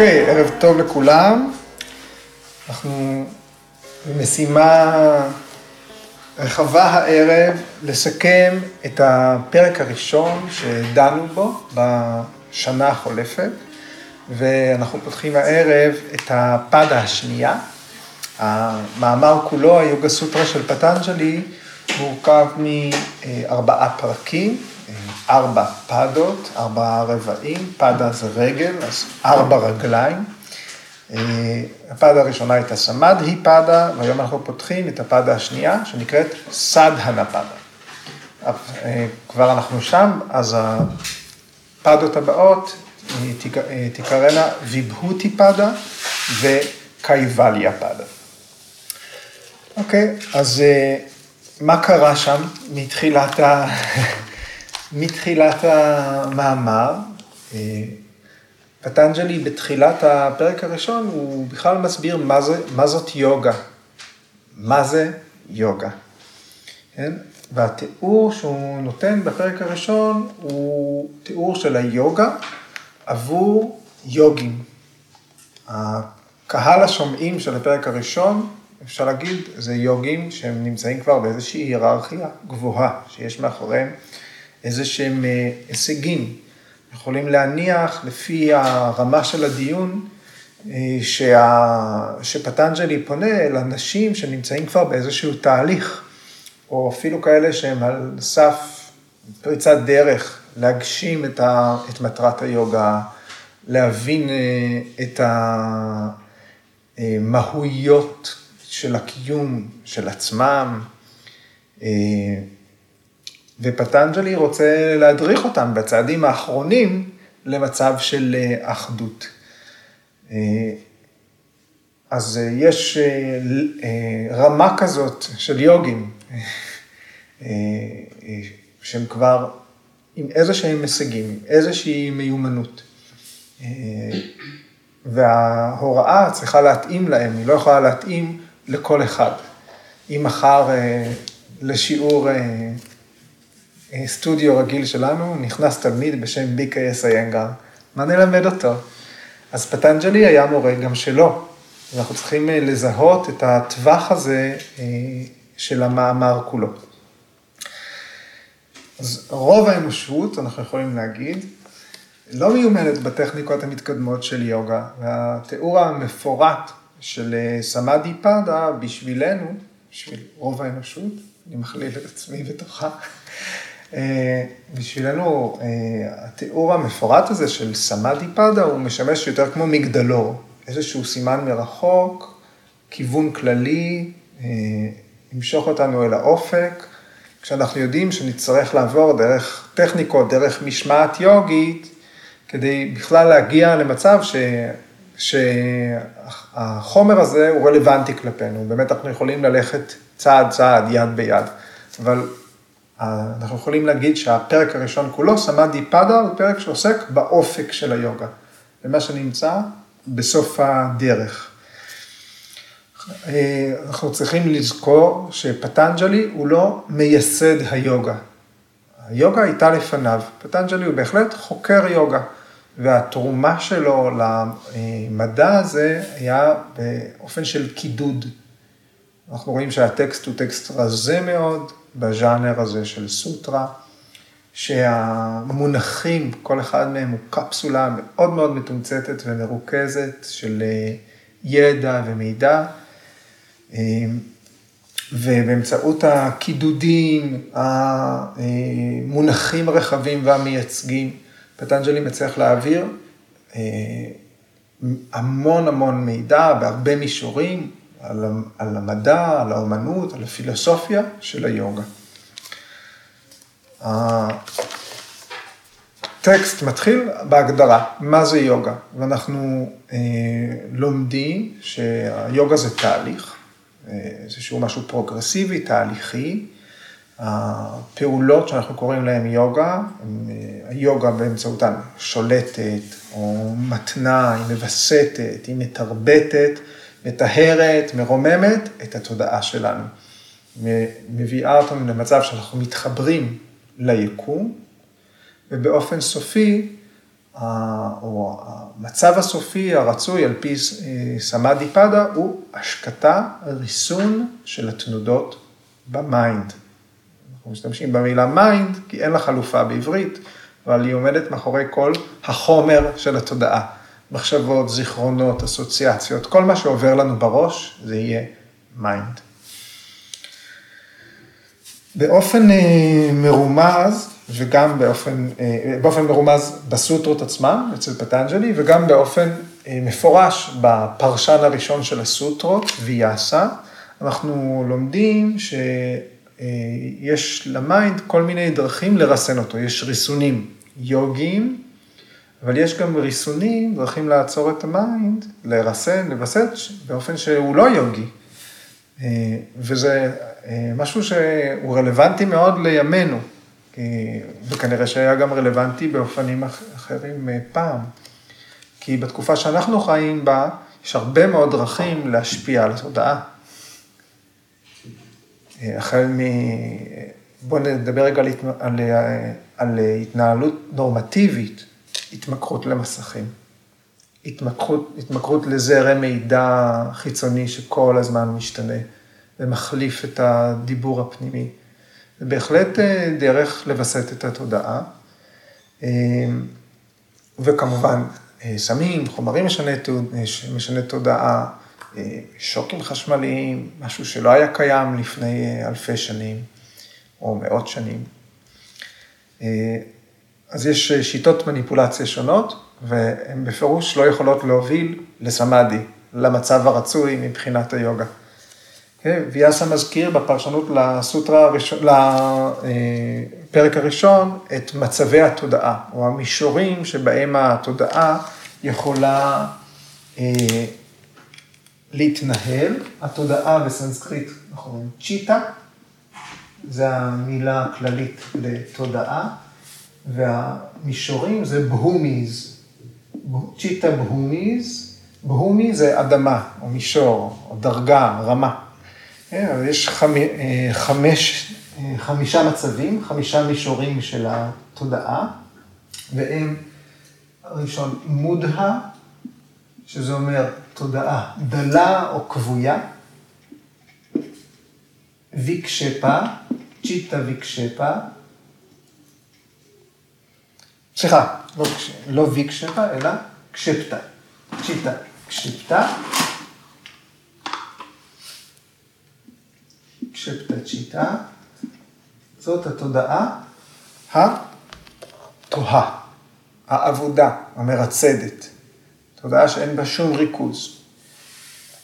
אוקיי, ערב טוב לכולם. אנחנו במשימה רחבה הערב לסכם את הפרק הראשון שדנו בו בשנה החולפת, ואנחנו פותחים הערב את הפדה השנייה. המאמר כולו, היוגה סוטרה של פטנג'לי, מורכב מארבעה פרקים, ארבע פדות, ארבעה רבעים, פדה זה רגל, אז ארבע רגליים. הפדה הראשונה הייתה סמד היא פדה, והיום אנחנו פותחים את הפדה השנייה, שנקראת סדהנה פדה. כבר אנחנו שם, אז הפדות הבאות תקראנה ויבהותי פדה וקייבליה פדה. אוקיי, אז מה קרה שם מתחילת, ה... מתחילת המאמר? פטנג'לי בתחילת הפרק הראשון, הוא בכלל מסביר מה, זה, מה זאת יוגה. מה זה יוגה. כן? והתיאור שהוא נותן בפרק הראשון הוא תיאור של היוגה עבור יוגים. הקהל השומעים של הפרק הראשון, אפשר להגיד, זה יוגים שהם נמצאים כבר באיזושהי היררכיה גבוהה, שיש מאחוריהם איזה שהם הישגים. יכולים להניח, לפי הרמה של הדיון, שה... שפטנג'לי פונה אל אנשים שנמצאים כבר באיזשהו תהליך, או אפילו כאלה שהם על סף פריצת דרך, להגשים את, ה... את מטרת היוגה, להבין את המהויות של הקיום של עצמם. ופטנג'לי רוצה להדריך אותם בצעדים האחרונים למצב של אחדות. אז יש רמה כזאת של יוגים, שהם כבר עם איזה שהם הישגים, איזושהי מיומנות. וההוראה צריכה להתאים להם, היא לא יכולה להתאים לכל אחד. אם מחר לשיעור סטודיו רגיל שלנו, נכנס תלמיד בשם ביקייס איינגר, מה נלמד אותו? אז פטנג'לי היה מורה גם שלו, ואנחנו צריכים לזהות את הטווח הזה של המאמר כולו. אז רוב האנושות, אנחנו יכולים להגיד, לא מיומנת בטכניקות המתקדמות של יוגה, והתיאור המפורט של סמאדי פאדה בשבילנו, בשביל רוב האנושות, אני מכליל את עצמי בתוכה, בשבילנו התיאור המפורט הזה של סמאדי פאדה הוא משמש יותר כמו מגדלור, איזשהו סימן מרחוק, כיוון כללי, ימשוך אותנו אל האופק, כשאנחנו יודעים שנצטרך לעבור דרך טכניקות, דרך משמעת יוגית, כדי בכלל להגיע למצב ש... שהחומר הזה הוא רלוונטי כלפינו, באמת אנחנו יכולים ללכת צעד צעד, יד ביד, אבל אנחנו יכולים להגיד שהפרק הראשון כולו, סמאדי פאדה, הוא פרק שעוסק באופק של היוגה, במה שנמצא בסוף הדרך. אנחנו צריכים לזכור שפטנג'לי הוא לא מייסד היוגה. היוגה הייתה לפניו, פטנג'לי הוא בהחלט חוקר יוגה, והתרומה שלו למדע הזה היה באופן של קידוד. אנחנו רואים שהטקסט הוא טקסט רזה מאוד, בז'אנר הזה של סוטרה, שהמונחים, כל אחד מהם הוא קפסולה מאוד מאוד מתומצתת ומרוכזת של ידע ומידע, ובאמצעות הקידודים, המונחים הרחבים והמייצגים, פטנג'לי מצליח להעביר המון המון מידע בהרבה מישורים, על, על המדע, על האומנות, על הפילוסופיה של היוגה. הטקסט מתחיל בהגדרה, מה זה יוגה, ואנחנו אה, לומדים שהיוגה זה תהליך, איזשהו משהו פרוגרסיבי, תהליכי. הפעולות שאנחנו קוראים להן יוגה, היוגה באמצעותן שולטת או מתנה, היא מווסתת, היא מתרבטת. מטהרת, מרוממת את התודעה שלנו. מביאה אותנו למצב שאנחנו מתחברים ליקום, ובאופן סופי או המצב הסופי הרצוי על פי סמאדי פאדה הוא השקטה, ריסון של התנודות ב-mind. אנחנו משתמשים במילה mind כי אין לה חלופה בעברית, אבל היא עומדת מאחורי כל החומר של התודעה. מחשבות, זיכרונות, אסוציאציות, כל מה שעובר לנו בראש זה יהיה mind. באופן אה, מרומז, וגם באופן, אה, באופן מרומז בסוטרות עצמם, אצל פטנג'לי, וגם באופן אה, מפורש בפרשן הראשון של הסוטרות, ויאסה, אנחנו לומדים שיש ל-mind כל מיני דרכים לרסן אותו, יש ריסונים יוגיים, אבל יש גם ריסונים, דרכים לעצור את ה-mind, לרסן, לווסת, באופן שהוא לא יוגי. וזה משהו שהוא רלוונטי מאוד לימינו. וכנראה שהיה גם רלוונטי באופנים אחרים אה, פעם. כי בתקופה שאנחנו חיים בה, יש הרבה מאוד דרכים להשפיע על התודעה. אה, החל מ... בואו נדבר רגע על, על, אה, על התנהלות נורמטיבית, התמכרות למסכים. התמכרות, התמכרות לזרם מידע חיצוני שכל הזמן משתנה ומחליף את הדיבור הפנימי. זה בהחלט אה, דרך לווסת את התודעה. אה, וכמובן, אה, סמים, חומרים משני, משני תודעה, שוקים חשמליים, משהו שלא היה קיים לפני אלפי שנים או מאות שנים. אז יש שיטות מניפולציה שונות, והן בפירוש לא יכולות להוביל לסמאדי, למצב הרצוי מבחינת היוגה. כן, ויאסה מזכיר בפרשנות לסוטרה הראשון, לפרק הראשון, את מצבי התודעה, או המישורים שבהם התודעה יכולה אה, להתנהל. התודעה בסנסקריט, אנחנו אומרים צ'יטה, זה המילה הכללית לתודעה, והמישורים זה בהומיז, צ'יטה בהומיז, בהומי זה אדמה, או מישור, או דרגה, רמה. כן, יש אה, חמש, אה, חמישה מצבים, חמישה מישורים של התודעה, והם, הראשון, מודה, שזה אומר תודעה דלה או כבויה, ויקשפה, צ'יטה ויקשפה, סליחה, לא, לא ויקשפה, אלא קשפטה, צ'יטה קשפטה, שפטצ'יטה, זאת התודעה התוהה, העבודה, המרצדת, תודעה שאין בה שום ריכוז.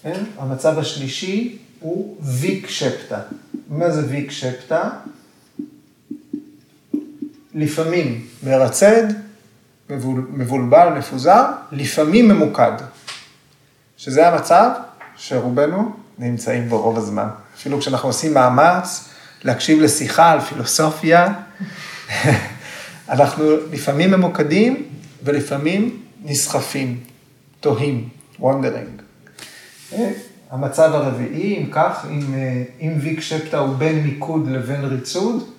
כן? המצב השלישי הוא ויק שפטה. מה זה ויק שפטה? לפעמים מרצד, מבולבל, מפוזר, לפעמים ממוקד. שזה המצב שרובנו נמצאים בו רוב הזמן. אפילו כשאנחנו עושים מאמץ להקשיב לשיחה על פילוסופיה, אנחנו לפעמים ממוקדים ולפעמים נסחפים, תוהים, wondering. המצב הרביעי, אם כך, אם, אם ויק שפטה הוא בין מיקוד לבין ריצוד,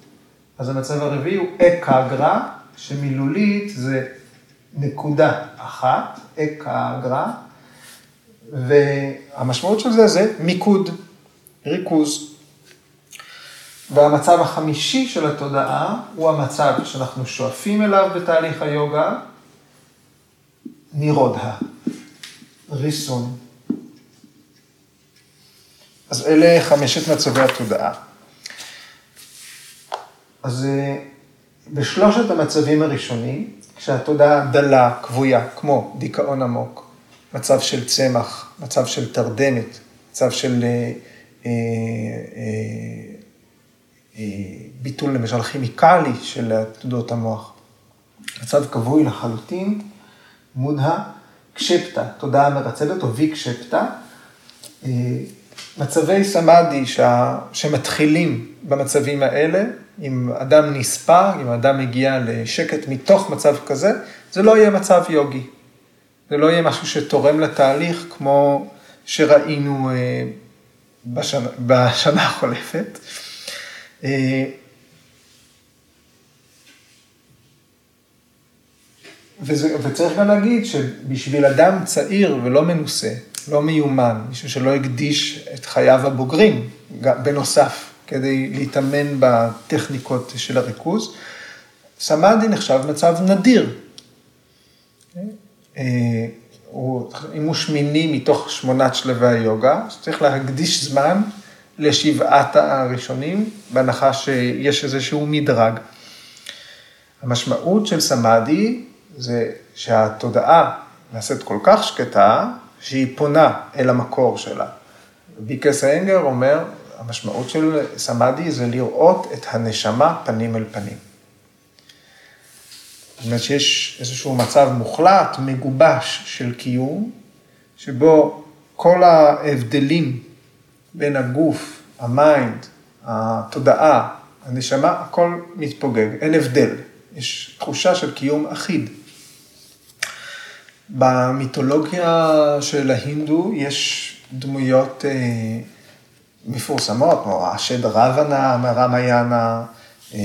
אז המצב הרביעי הוא אקגרה, שמילולית זה נקודה אחת, אקגרה, והמשמעות של זה זה מיקוד. ריכוז. והמצב החמישי של התודעה הוא המצב שאנחנו שואפים אליו בתהליך היוגה, נירודה, ריסון. אז אלה חמשת מצבי התודעה. אז אה, בשלושת המצבים הראשונים, כשהתודעה דלה, כבויה, כמו דיכאון עמוק, מצב של צמח, מצב של תרדמת, מצב של אה, אה, אה, אה, ביטול למשל כימיקלי של עתודות המוח. מצב כבוי לחלוטין, מודה קשפטה, תודעה מרצדת או ויקשפטה. מצבי סמאדי שה... שמתחילים במצבים האלה, אם אדם נספר, אם אדם מגיע לשקט מתוך מצב כזה, זה לא יהיה מצב יוגי. זה לא יהיה משהו שתורם לתהליך כמו שראינו בשנה, בשנה החולפת. וזה, וצריך גם להגיד שבשביל אדם צעיר ולא מנוסה, לא מיומן, מישהו שלא הקדיש את חייו הבוגרים, בנוסף, כדי להתאמן בטכניקות של הריכוז, סמאדי נחשב מצב נדיר. אה, הוא, אם הוא שמיני מתוך שמונת שלבי היוגה, אז צריך להקדיש זמן לשבעת הראשונים, בהנחה שיש איזשהו מדרג. המשמעות של סמאדי זה שהתודעה נעשית כל כך שקטה, שהיא פונה אל המקור שלה. בי קיי אס איינגר אומר, המשמעות של סמאדי זה לראות את הנשמה פנים אל פנים. זאת אומרת שיש איזשהו מצב מוחלט, מגובש של קיום, שבו כל ההבדלים בין הגוף, ה-mind, התודעה, הנשמה, הכל מתפוגג, אין הבדל. יש תחושה של קיום אחיד. במיתולוגיה של ההינדו יש דמויות אה, מפורסמות, כמו השד רבנה מרמיאנה, אה,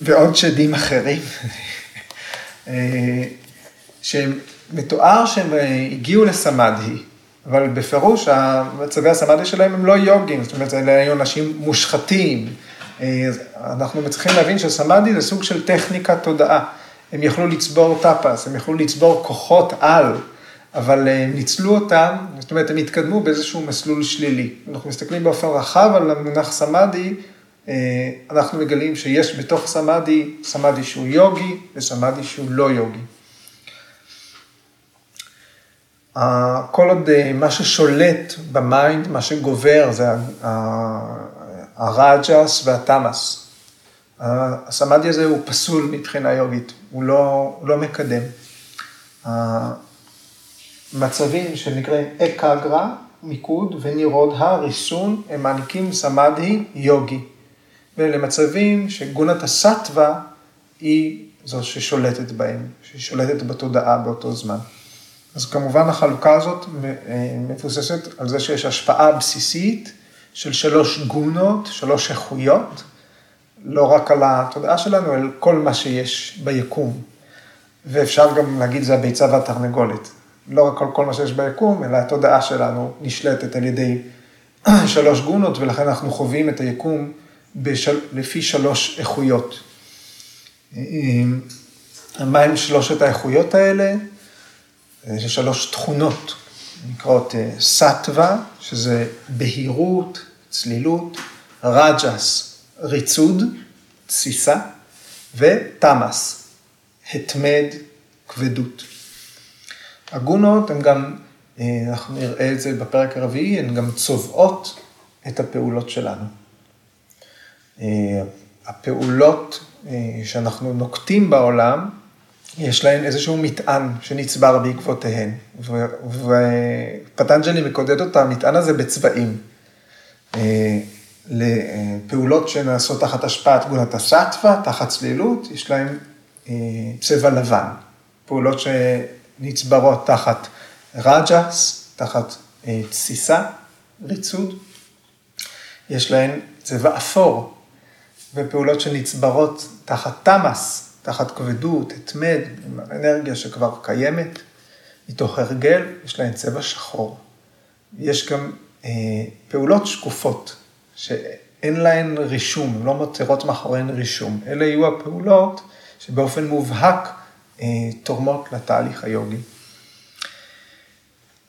ועוד שדים אחרים, אה, שמתואר שהם אה, הגיעו לסמדהי, אבל בפירוש מצבי הסמדהי שלהם הם לא יוגים, זאת אומרת, אלה היו אנשים מושחתים. אה, אנחנו צריכים להבין שסמדהי זה סוג של טכניקת תודעה. הם יכלו לצבור טאפס, הם יכלו לצבור כוחות על, אבל הם ניצלו אותם, זאת אומרת, הם התקדמו באיזשהו מסלול שלילי. אנחנו מסתכלים באופן רחב על המונח סמאדי, אה, אנחנו מגלים שיש בתוך סמאדי, סמאדי שהוא יוגי וסמאדי שהוא לא יוגי. כל עוד אה, מה ששולט ב mind, מה שגובר, זה הרג'ס והתמאס. הסמאדי הזה הוא פסול מבחינה יוגית, הוא לא, הוא לא מקדם. מצבים שנקראים אקאגרה, מיקוד, ונירודה, ריסון, הם מעניקים סמאדי יוגי. ולמצבים שגונת הסטווה היא זו ששולטת בהם, ששולטת בתודעה באותו זמן. אז כמובן החלוקה הזאת מבוססת על זה שיש השפעה בסיסית של שלוש גונות, שלוש איכויות, לא רק על התודעה שלנו, אלא כל מה שיש ביקום. ואפשר גם להגיד זה הביצה והתרנגולת. לא רק על כל מה שיש ביקום, אלא התודעה שלנו נשלטת על ידי שלוש גונות, ולכן אנחנו חווים את היקום בשל... לפי שלוש איכויות. מה הם שלושת האיכויות האלה? יש שלוש תכונות, נקראות אה, סטווה, שזה בהירות, צלילות, רג'ס, ריצוד, תסיסה, ותמאס, התמד, כבדות. הגונות הן גם, אה, אנחנו נראה את זה בפרק הרביעי, הן גם צובעות את הפעולות שלנו. אה, הפעולות אה, שאנחנו נוקטים בעולם, יש להן איזשהו מטען שנצבר בעקבותיהן, ופטנג'לי מקודד אותה, המטען הזה בצבעים. לפעולות שנעשות תחת השפעת גונת הסטווה, תחת צלילות, יש להן צבע לבן. פעולות נצברות תחת רג'ס, תחת אה, תסיסה, ריצוד. יש להן צבע אפור, ופעולות שנצברות תחת תמאס, תחת כבדות, התמד, אנרגיה שכבר קיימת, מתוך הרגל, יש להן צבע שחור. יש גם אה, פעולות שקופות, שאין להן רישום, לא מותירות מאחוריהן רישום. אלה יהיו הפעולות שבאופן מובהק אה, תורמות לתהליך היוגי.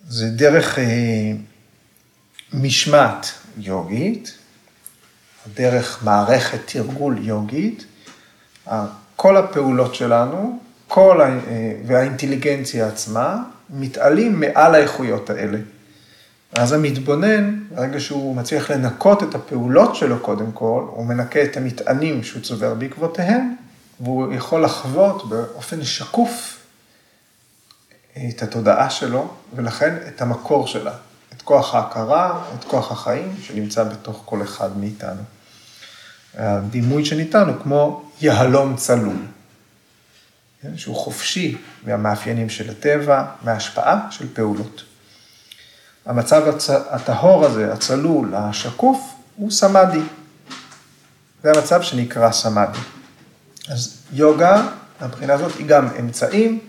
זה דרך אה, משמעת יוגית, דרך מערכת תרגול יוגית, כל הפעולות שלנו, כל ה... והאינטליגנציה עצמה, מתעלים מעל האיכויות האלה. אז המתבונן, ברגע שהוא מצליח לנקות את הפעולות שלו קודם כל, הוא מנקה את המטענים שהוא צובר בעקבותיהם, והוא יכול לחוות באופן שקוף את התודעה שלו, ולכן את המקור שלה, את כוח ההכרה, את כוח החיים שנמצא בתוך כל אחד מאיתנו. הדימוי שניתן הוא כמו יהלום צלול, כן? שהוא חופשי מהמאפיינים של הטבע, מההשפעה של פעולות. המצב הצ... הטהור הזה, הצלול, השקוף, הוא סמאדי. זה המצב שנקרא סמאדי. אז יוגה מהבחינה הזאת היא גם אמצעים,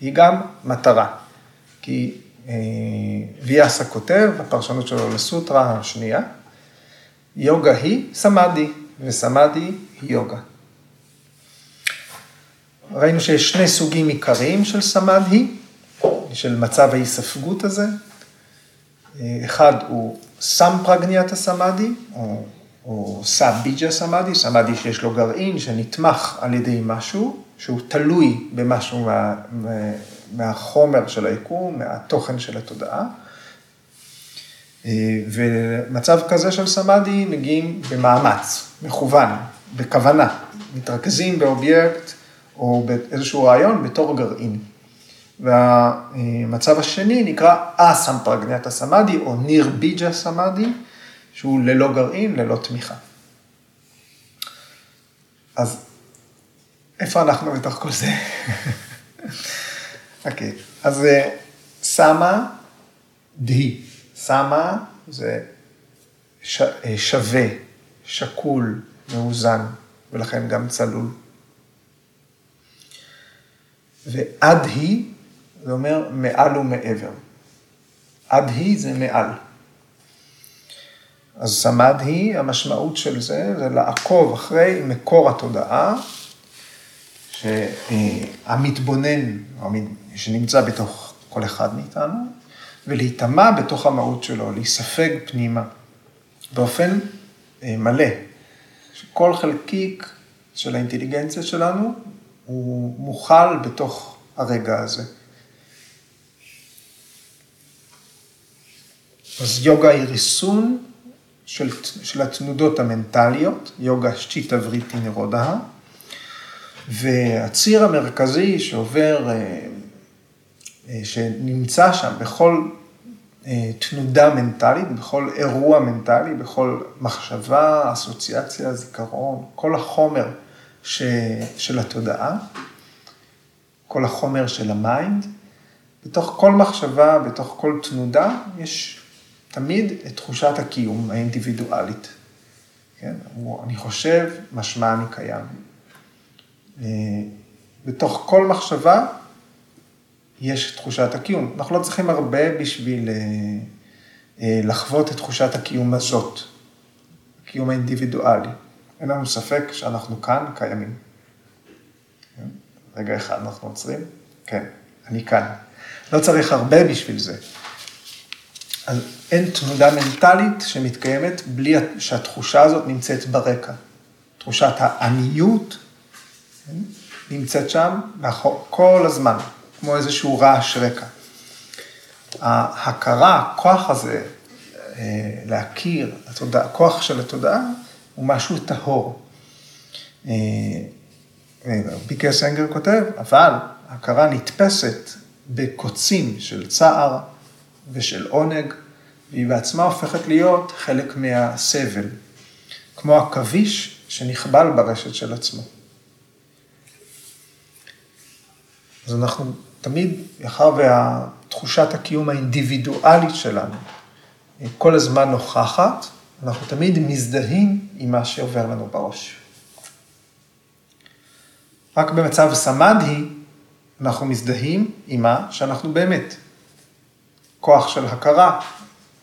היא גם מטרה. כי אה, ויאסה כותב, בפרשנות שלו לסוטרה השנייה, יוגה היא סמאדי, וסמאדי היא יוגה. ראינו שיש שני סוגים עיקריים של סמאדי, של מצב ההיספגות הזה. אחד הוא סמפרגניית הסמאדי, או, או סאביג'ה סמאדי, סמאדי שיש לו גרעין שנתמך על ידי משהו, שהוא תלוי במשהו מה, מהחומר של היקום, מהתוכן של התודעה. ומצב כזה של סמאדי מגיעים במאמץ, מכוון, בכוונה, מתרכזים באובייקט או באיזשהו רעיון בתור גרעין. והמצב השני נקרא אסמפרגניאטה סמאדי או נירביג'ה סמאדי, שהוא ללא גרעין, ללא תמיכה. אז איפה אנחנו בתוך כל זה? אוקיי, okay. אז סמה די. סמה זה ש... שווה, שקול, מאוזן, ולכן גם צלול. ועד היא זה אומר מעל ומעבר. עד היא זה מעל. אז סמד היא, המשמעות של זה, זה לעקוב אחרי מקור התודעה, שהמתבונן, שנמצא בתוך כל אחד מאיתנו, ולהיטמע בתוך המהות שלו, להיספג פנימה, באופן אה, מלא. שכל חלקיק של האינטליגנציה שלנו הוא מוכל בתוך הרגע הזה. אז יוגה היא ריסון של, של התנודות המנטליות, יוגש צ'יטה וריטי נירודה, והציר המרכזי שעובר, אה, אה, שנמצא שם בכל אה, תנודה מנטלית, בכל אירוע מנטלי, בכל מחשבה, אסוציאציה, זיכרון, כל החומר ש, של התודעה, כל החומר של ה mind, בתוך כל מחשבה, בתוך כל תנודה, יש תמיד את תחושת הקיום האינדיבידואלית. כן? אני חושב, משמע אני קיים. אה, בתוך כל מחשבה יש תחושת הקיום. אנחנו לא צריכים הרבה בשביל אה, אה, לחוות את תחושת הקיום הזאת, הקיום האינדיבידואלי. אין לנו ספק שאנחנו כאן קיימים. כן? רגע אחד אנחנו עוצרים, כן, אני כאן. לא צריך הרבה בשביל זה. אז אין תנודה מנטלית שמתקיימת בלי שהתחושה הזאת נמצאת ברקע. תחושת העניות כן, נמצאת שם כל הזמן, כמו איזשהו רעש רקע. ההכרה, הכוח הזה, אה, להכיר, התודעה, הכוח של התודעה, הוא משהו טהור. ביקר סנגר כותב, אבל ההכרה נתפסת בקוצים של צער, ושל עונג, והיא בעצמה הופכת להיות חלק מהסבל, כמו עכביש שנכבל ברשת של עצמו. אז אנחנו תמיד, מאחר ותחושת הקיום האינדיבידואלית שלנו כל הזמן נוכחת, אנחנו תמיד מזדהים עם מה שעובר לנו בראש. רק במצב סמדהי אנחנו מזדהים עם מה שאנחנו באמת. כוח של הכרה,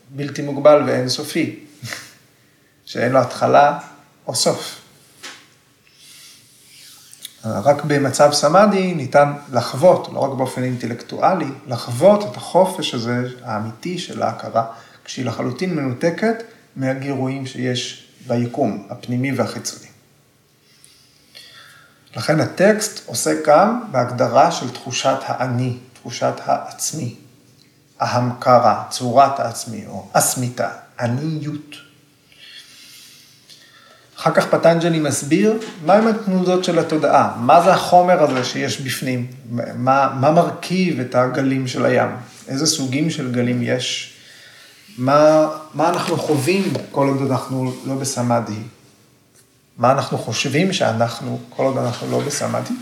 בלתי מוגבל ואינסופי, שאין לו התחלה או סוף. רק במצב סמאדי ניתן לחוות, לא רק באופן אינטלקטואלי, לחוות את החופש הזה, האמיתי של ההכרה, כשהיא לחלוטין מנותקת מהגירויים שיש ביקום, הפנימי והחיצוני. לכן הטקסט עוסק גם בהגדרה של תחושת האני, תחושת העצמי. ההמקרה, צורת העצמי, או אסמיתה, עניות. אחר כך פטנג'לי מסביר מהם התנודות של התודעה, מה זה החומר הזה שיש בפנים, מה, מה מרכיב את הגלים של הים, איזה סוגים של גלים יש, מה, מה אנחנו חווים כל עוד אנחנו לא בסמאדי, מה אנחנו חושבים שאנחנו כל עוד אנחנו לא בסמאדי.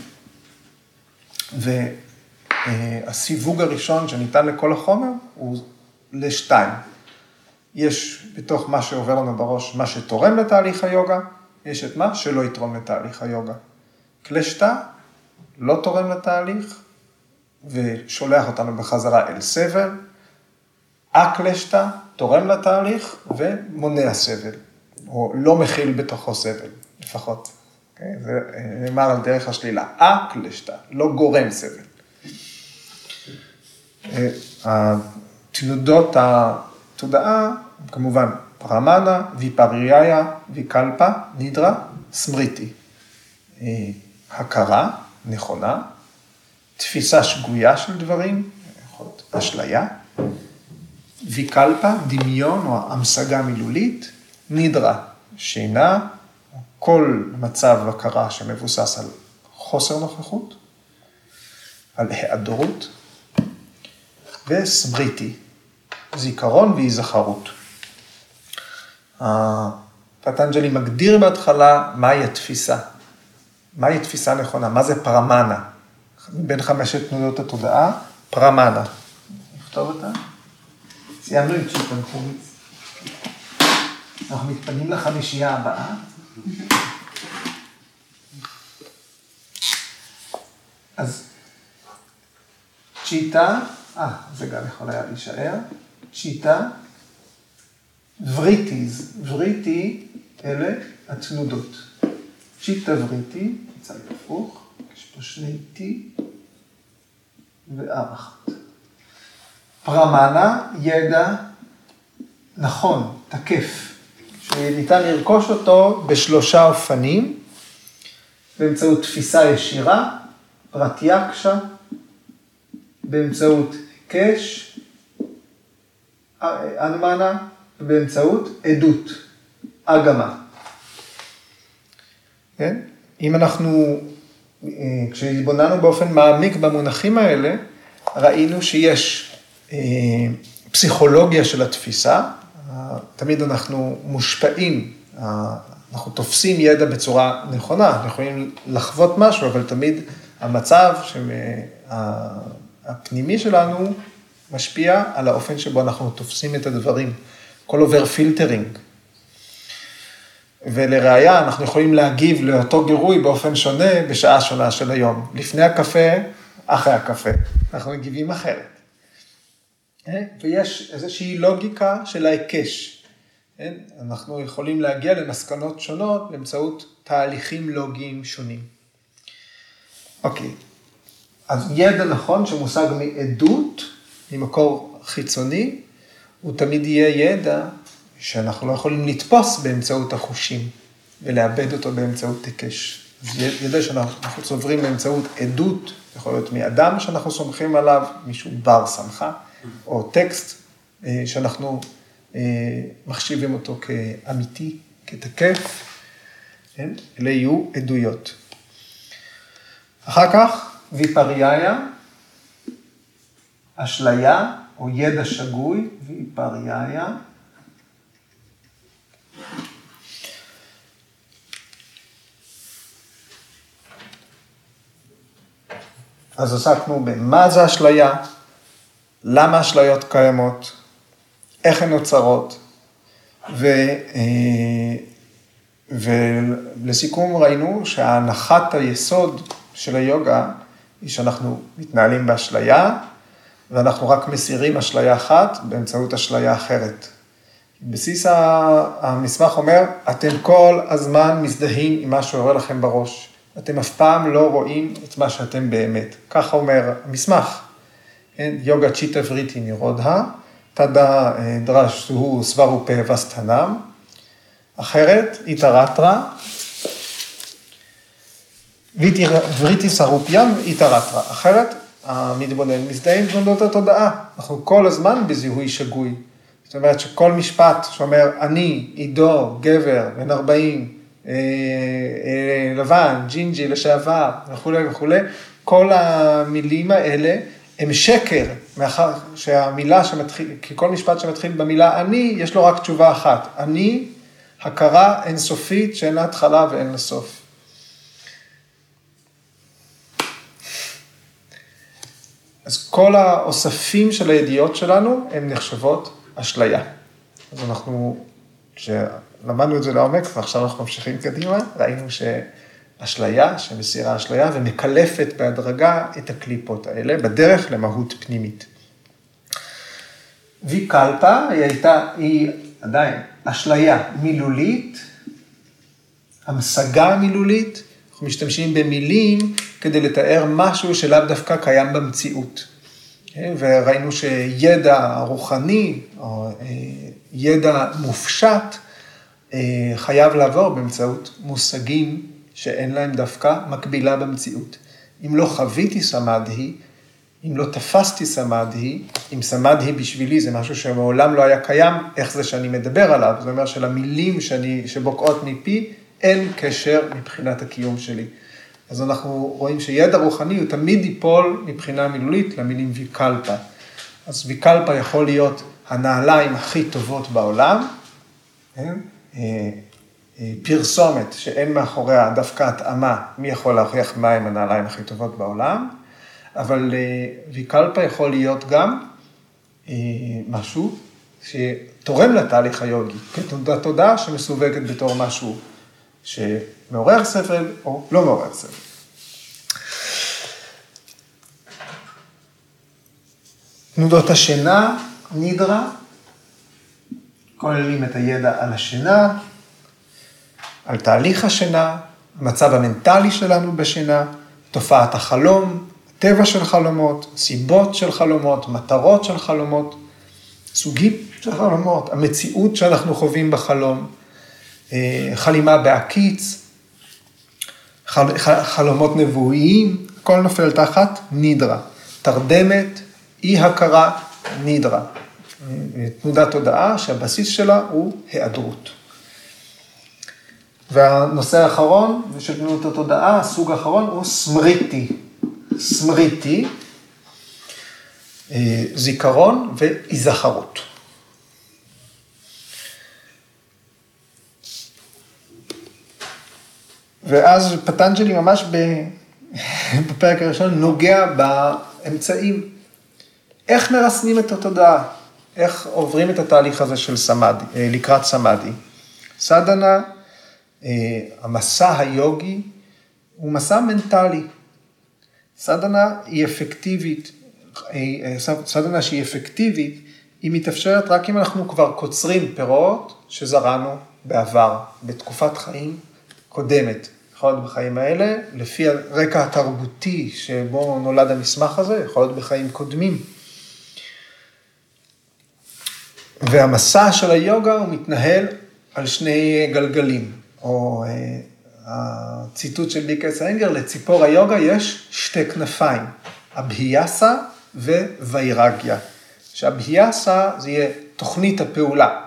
הסיווג הראשון שניתן לכל החומר הוא לשתיים. יש בתוך מה שעובר לנו בראש מה שתורם לתהליך היוגה, יש את מה שלא יתרום לתהליך היוגה. קלשתא לא תורם לתהליך ושולח אותנו בחזרה אל סבל. אקלשתא תורם לתהליך ומונע סבל, או לא מכיל בתוכו סבל, לפחות. Okay, אוקיי? זה נאמר על דרך השלילה. אקלשתא, לא גורם סבל. תנודות התודעה, כמובן, פרמנה, ויפריאיה, ויקלפה, נידרה, סמריטי. אה, הכרה נכונה, תפיסה שגויה של דברים, יכול להיות אשליה, ויקלפה, דמיון או המשגה מילולית, נידרה, שינה, כל מצב הכרה שמבוסס על חוסר נוכחות, על היעדרות, וסמריטי, זיכרון והיזכרות. פטנג'לי מגדיר בהתחלה מהי התפיסה, מהי תפיסה נכונה, מה זה פרמנה, בין חמשת תנודות התודעה, פרמנה. נכתוב אותה? סיימנו עם צ'יפן קומיץ. אנחנו מתפנים לחמישייה הבאה. אז צ'יטה, אה, זה גם יכול היה להישאר, צ'יטה, וריטיז, וריטי אלה התנודות. צ'יטה וריטי, צד הפוך, יש פה שני טי ואר אחת. פרמנה, ידע נכון, תקף, שניתן לרכוש אותו בשלושה אופנים, באמצעות תפיסה ישירה, פרטיאקשה, באמצעות היקש, אנמנה, באמצעות עדות, אגמה. כן? אם אנחנו, אה, כשהתבוננו באופן מעמיק במונחים האלה, ראינו שיש אה, פסיכולוגיה של התפיסה, תמיד אנחנו מושפעים, אנחנו תופסים ידע בצורה נכונה, אנחנו יכולים לחוות משהו, אבל תמיד המצב הפנימי שלנו משפיע על האופן שבו אנחנו תופסים את הדברים. הכל עובר פילטרינג. ולראיה, אנחנו יכולים להגיב לאותו גירוי באופן שונה בשעה שונה של היום. לפני הקפה, אחרי הקפה. אנחנו מגיבים אחרת. אה? ויש איזושהי לוגיקה של ההיקש. כן? אנחנו יכולים להגיע למסקנות שונות באמצעות תהליכים לוגיים שונים. אוקיי, אז ידע נכון שמושג מעדות, ממקור חיצוני, הוא תמיד יהיה ידע שאנחנו לא יכולים לתפוס באמצעות החושים ולאבד אותו באמצעות היקש. זה ידע שאנחנו צוברים באמצעות עדות, יכול להיות מאדם שאנחנו סומכים עליו, מישהו בר סמכה, או טקסט אה, שאנחנו אה, מחשיבים אותו כאמיתי, כתקף, כן? אלה יהיו עדויות. אחר כך, ויפריאיה, אשליה או ידע שגוי, ויפריאיה. אז עסקנו במה זה אשליה, למה אשליות קיימות, איך הן נוצרות, ו, אה, ולסיכום ראינו שהנחת היסוד של היוגה היא שאנחנו מתנהלים באשליה, ואנחנו רק מסירים אשליה אחת באמצעות אשליה אחרת. בסיס המסמך אומר, אתם כל הזמן מזדהים עם מה שעורר לכם בראש. אתם אף פעם לא רואים את מה שאתם באמת. ככה אומר המסמך. כן? יוגה צ'יטה וריטי נירודה, תדה אה, דרש הוא סברופה וסטנם. אחרת, איתרטרה, וריטי סרופיאם איתרטרה. אחרת, המתבונן מזדהה עם תנודות התודעה. אנחנו כל הזמן בזיהוי שגוי. זאת אומרת שכל משפט שאומר, אני, עידו, גבר, בן 40, אה, אה, לבן, ג'ינג'י, לשעבר, וכולי וכולי, כל המילים האלה הם שקר, מאחר שהמילה שמתחיל, כי כל משפט שמתחיל במילה אני, יש לו רק תשובה אחת. אני, הכרה אינסופית שאין לה התחלה ואין לה סוף. אז כל האוספים של הידיעות שלנו, הן נחשבות אשליה. אז אנחנו, כשלמדנו את זה לעומק, ועכשיו אנחנו ממשיכים קדימה, ראינו אשליה, שמסירה אשליה, ומקלפת בהדרגה את הקליפות האלה בדרך למהות פנימית. ויקלפה היא הייתה, היא עדיין אשליה מילולית, המשגה מילולית, אנחנו משתמשים במילים כדי לתאר משהו שלאו דווקא קיים במציאות. וראינו שידע רוחני, או אה, ידע מופשט, אה, חייב לעבור באמצעות מושגים שאין להם דווקא מקבילה במציאות. אם לא חוויתי סמדהי, אם לא תפסתי סמדהי, אם סמדהי בשבילי זה משהו שמעולם לא היה קיים, איך זה שאני מדבר עליו? זאת אומרת שלמילים שאני, שבוקעות מפי, אין קשר מבחינת הקיום שלי. אז אנחנו רואים שידע רוחני הוא תמיד ייפול מבחינה מילולית למילים ויקלפה. אז ויקלפה יכול להיות הנעליים הכי טובות בעולם, כן? אה, אה, פרסומת שאין מאחוריה דווקא התאמה, מי יכול להוכיח מהם הנעליים הכי טובות בעולם, אבל אה, ויקלפה יכול להיות גם משהו שתורם לתהליך היוגי, כתעודת תודעה שמסווגת בתור משהו שמעורר סבל או לא מעורר סבל. תנודות השינה, נידרה, כוללים את הידע על השינה, על תהליך השינה, המצב המנטלי שלנו בשינה, תופעת החלום, טבע של חלומות, סיבות של חלומות, מטרות של חלומות, סוגים של חלומות, המציאות שאנחנו חווים בחלום, חלימה בהקיץ, חל, חלומות נבואיים, הכל נופל תחת נידרה. תרדמת, אי הכרה, נידרה. תנודת תודעה שהבסיס שלה הוא היעדרות. והנושא האחרון של תנודת התודעה, הסוג האחרון הוא סמריטי. סמריטי, אה, זיכרון והיזכרות. ואז פטנג'לי ממש בפרק הראשון נוגע באמצעים. איך מרסנים את התודעה? איך עוברים את התהליך הזה של סמאדי, אה, לקראת סמאדי? סדנה, אה, המסע היוגי, הוא מסע מנטלי. סדנה היא אפקטיבית, אה, סדנה שהיא אפקטיבית, היא מתאפשרת רק אם אנחנו כבר קוצרים פירות שזרענו בעבר, בתקופת חיים קודמת. יכול להיות בחיים האלה, לפי הרקע התרבותי שבו נולד המסמך הזה, יכול להיות בחיים קודמים. והמסע של היוגה הוא מתנהל על שני גלגלים, או אה, הציטוט של ביקס אנגר, לציפור היוגה יש שתי כנפיים, אבהיאסה ווירגיה. שאביאסה זה יהיה תוכנית הפעולה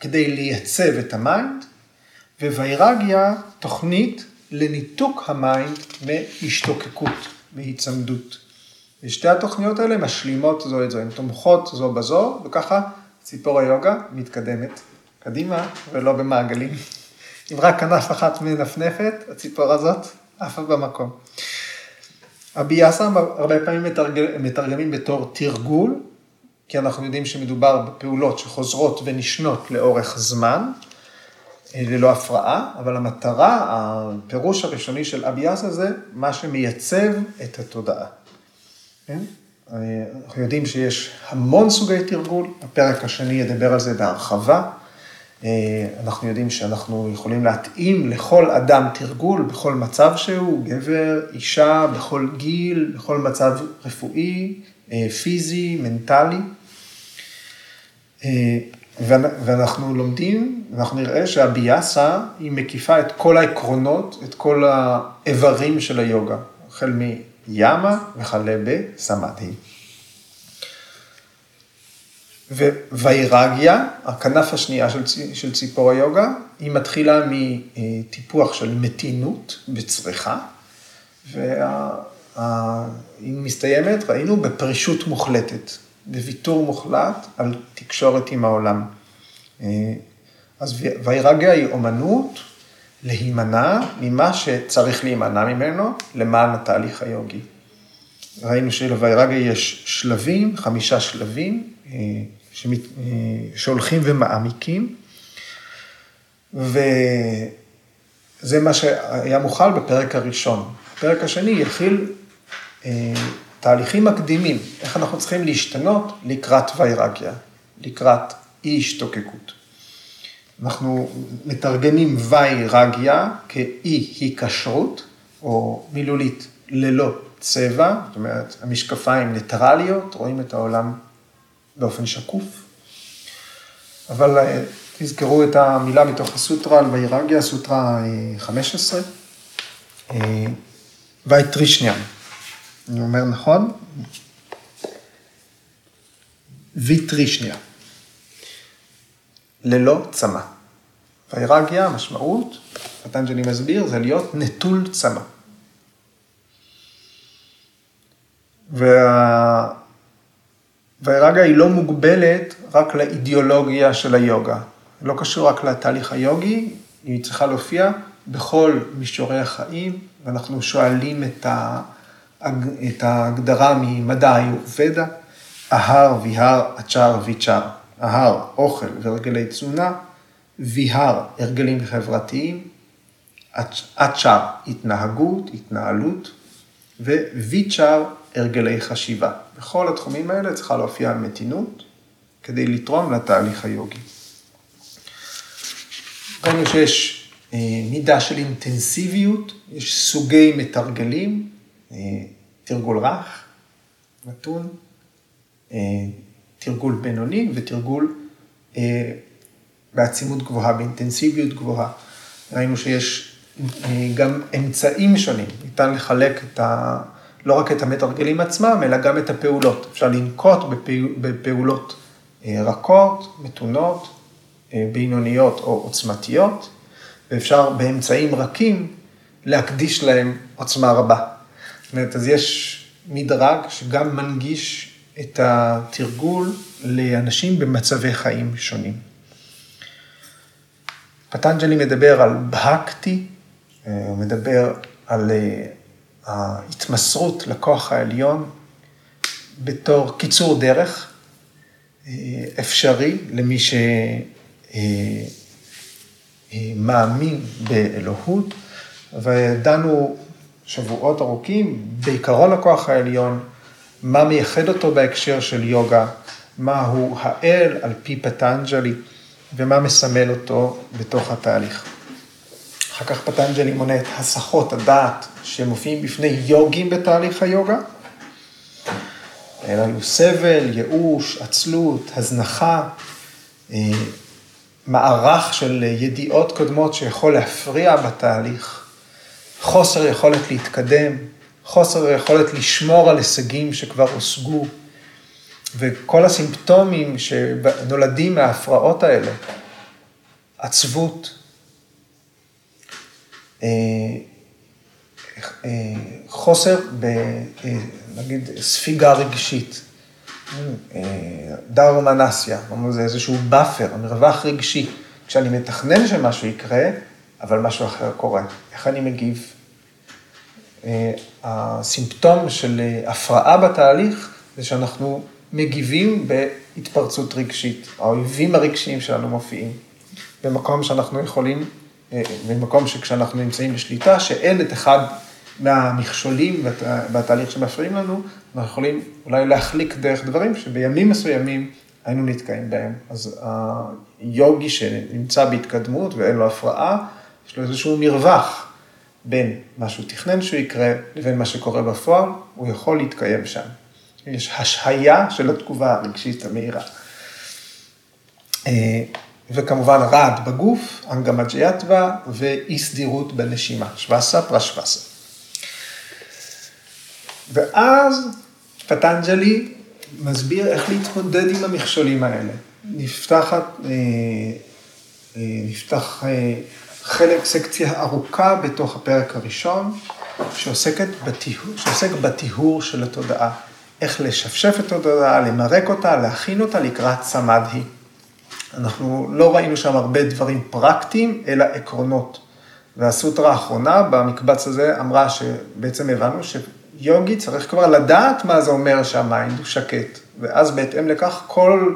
כדי לייצב את ה mind, וואירגיה תוכנית לניתוק ה mind מהשתוקקות, מהיצמדות. ושתי התוכניות האלה משלימות זו את זו, הן תומכות זו בזו, וככה ציפור היוגה מתקדמת קדימה ולא במעגלים. אם רק כנף אחת מנפנפת, הציפור הזאת עפה במקום. הביאסה הרבה פעמים מתרג... מתרגמים בתור תרגול, כי אנחנו יודעים שמדובר בפעולות שחוזרות ונשנות לאורך זמן, ללא הפרעה, אבל המטרה, הפירוש הראשוני של אביאסה זה מה שמייצב את התודעה. כן? אנחנו יודעים שיש המון סוגי תרגול, הפרק השני ידבר על זה בהרחבה. אנחנו יודעים שאנחנו יכולים להתאים לכל אדם תרגול בכל מצב שהוא, גבר, אישה, בכל גיל, בכל מצב רפואי, פיזי, מנטלי. ואנחנו לומדים, אנחנו נראה שהביאסה היא מקיפה את כל העקרונות, את כל האיברים של היוגה, החל ימה וכלה בסמדהי. ווירגיה, הכנף השנייה של, של ציפור היוגה, היא מתחילה מטיפוח של מתינות בצריכה, והיא מסתיימת, ראינו, בפרישות מוחלטת, בוויתור מוחלט על תקשורת עם העולם. אז וירגיה היא אומנות להימנע ממה שצריך להימנע ממנו למען התהליך היוגי. ראינו שלווירגה יש שלבים, חמישה שלבים, אה, אה, שהולכים ומעמיקים, זה מה שהיה מוכל בפרק הראשון. הפרק השני יכיל אה, תהליכים מקדימים, איך אנחנו צריכים להשתנות לקראת ויירגיה, לקראת אי השתוקקות. אנחנו מתרגמים ויירגיה כאי היקשרות, או מילולית ללא צבע, זאת אומרת, המשקפיים ניטרליות, רואים את העולם באופן שקוף. אבל אה, תזכרו את המילה מתוך הסוטרה על ויירגיה, סוטרה 15, וייטרישניאן. אני אומר נכון? ויטרישניה. ללא צמא. ויירגיה, המשמעות, פטנג'לי מסביר, זה להיות נטול צמא. וה... היא לא מוגבלת רק לאידיאולוגיה של היוגה. לא קשור רק לתהליך היוגי, היא צריכה להופיע בכל מישורי החיים, ואנחנו שואלים את, ה... את ההגדרה ממדע היורבדה, אהר, ויהר, אצ'ר, ויצ'ר. אהר, אוכל והרגלי תזונה, ויהר, הרגלים חברתיים, אצ'ר, התנהגות, התנהלות, וויצ'ר, הרגלי חשיבה. בכל התחומים האלה צריכה להופיע מתינות כדי לתרום לתהליך היוגי. ראינו שיש אה, מידה של אינטנסיביות, יש סוגי מתרגלים, תרגול רך, נתון, אה, תרגול בינוני ותרגול בעצימות גבוהה, באינטנסיביות גבוהה. ראינו שיש גם אמצעים שונים, ניתן לחלק את ה... לא רק את המתרגלים עצמם, אלא גם את הפעולות. אפשר לנקוט בפעולות אה, רכות, מתונות, אה, בינוניות או עוצמתיות, ואפשר באמצעים רכים להקדיש להם עוצמה רבה. אומרת, אז יש מדרג שגם מנגיש את התרגול לאנשים במצבי חיים שונים. פטנג'לי מדבר על בהקטי, אה, הוא מדבר על ההתמסרות לכוח העליון בתור קיצור דרך אה, אפשרי למי שמאמין אה, באלוהות, ודנו שבועות ארוכים בעיקרון הכוח העליון, מה מייחד אותו בהקשר של יוגה, מהו האל על פי פטנג'לי ומה מסמל אותו בתוך התהליך. אחר כך פטנג'לי מונה את הסחות הדעת שמופיעים בפני יוגים בתהליך היוגה. היה לנו סבל, ייאוש, עצלות, הזנחה, אה, מערך של ידיעות קודמות שיכול להפריע בתהליך, חוסר יכולת להתקדם, חוסר יכולת לשמור על הישגים שכבר הושגו, וכל הסימפטומים שנולדים מההפרעות האלה, עצבות, אה, אה, חוסר ב... אה, נגיד, ספיגה רגשית. דרמנסיה, זה איזשהו באפר, מרווח רגשי. כשאני מתכנן שמשהו יקרה, אבל משהו אחר קורה. איך אני מגיב? הסימפטום של הפרעה בתהליך זה שאנחנו מגיבים בהתפרצות רגשית. האויבים הרגשיים שלנו מופיעים במקום שאנחנו יכולים במקום שכשאנחנו נמצאים בשליטה, שאין את אחד מהמכשולים בתהליך לנו, אנחנו יכולים אולי להחליק דרך דברים שבימים מסוימים היינו נתקעים בהם. אז היוגי שנמצא בהתקדמות ואין לו הפרעה, יש לו איזשהו מרווח בין מה שהוא תכנן שהוא יקרה לבין מה שקורה בפועל, הוא יכול להתקיים שם. יש השהיה של התגובה הרגשית המהירה. אה, וכמובן רעד בגוף, אנגמג'יאטווה ואי סדירות בנשימה, שווסה פרשווסה. ואז פטנג'לי מסביר איך להתמודד עם המכשולים האלה. נפתחת, אה, אה, נפתח חלק, סקציה ארוכה בתוך הפרק הראשון, שעוסקת בטיהור, שעוסק בטיהור של התודעה. איך לשפשף את התודעה, למרק אותה, להכין אותה לקראת סמדהי. אנחנו לא ראינו שם הרבה דברים פרקטיים, אלא עקרונות. והסוטרה האחרונה במקבץ הזה אמרה שבעצם הבנו שיוגי צריך כבר לדעת מה זה אומר שהמיינד הוא שקט, ואז בהתאם לכך כל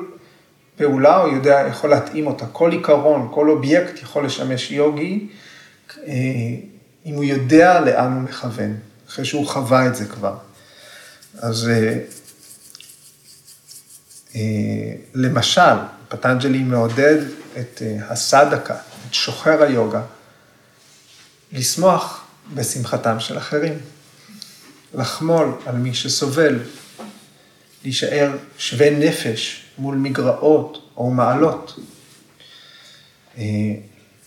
פעולה הוא יודע, יכול להתאים אותה, כל עיקרון, כל אובייקט יכול לשמש יוגי אם הוא יודע לאן הוא מכוון, אחרי שהוא חווה את זה כבר. אז למשל, פטנג'לי מעודד את הסדקה, את שוחר היוגה, לשמוח בשמחתם של אחרים, לחמול על מי שסובל, להישאר שווה נפש מול מגרעות או מעלות, אה,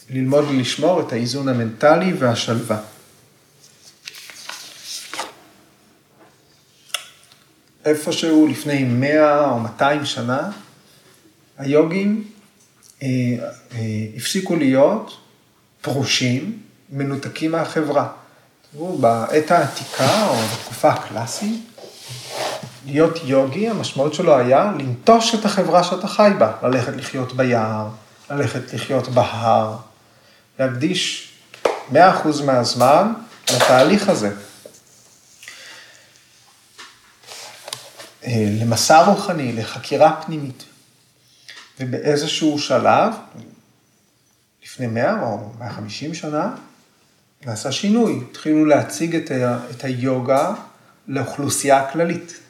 ללמוד ולשמור את האיזון המנטלי והשלווה. איפשהו לפני 100 או 200 שנה, היוגים אה, אה, הפסיקו להיות פרושים, מנותקים מהחברה. תראו, בעת העתיקה או בתקופה הקלאסית, להיות יוגי, המשמעות שלו היה לנטוש את החברה שאתה חי בה, ללכת לחיות ביער, ללכת לחיות בהר, להקדיש 100% מהזמן לתהליך הזה. אה, למסע רוחני, לחקירה פנימית. ובאיזשהו שלב, לפני 100 או 150 שנה, נעשה שינוי. התחילו להציג את, ה, את היוגה לאוכלוסייה הכללית.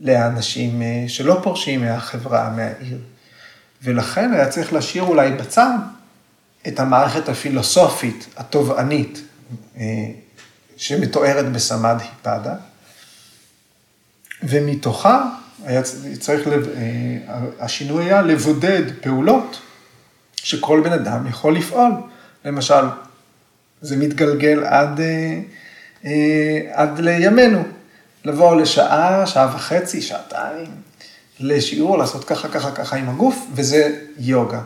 לאנשים אה, שלא פורשים מהחברה, מהעיר. ולכן היה צריך להשאיר אולי בצד את המערכת הפילוסופית, התובענית, אה, שמתוארת בסמד היפדה, ומתוכה היה צריך. אה, השינוי היה לבודד פעולות שכל בן אדם יכול לפעול. למשל, זה מתגלגל עד, עד לימינו. לבוא לשעה, שעה וחצי, שעתיים, לשיעור, לעשות ככה, ככה, ככה עם הגוף, וזה יוגה.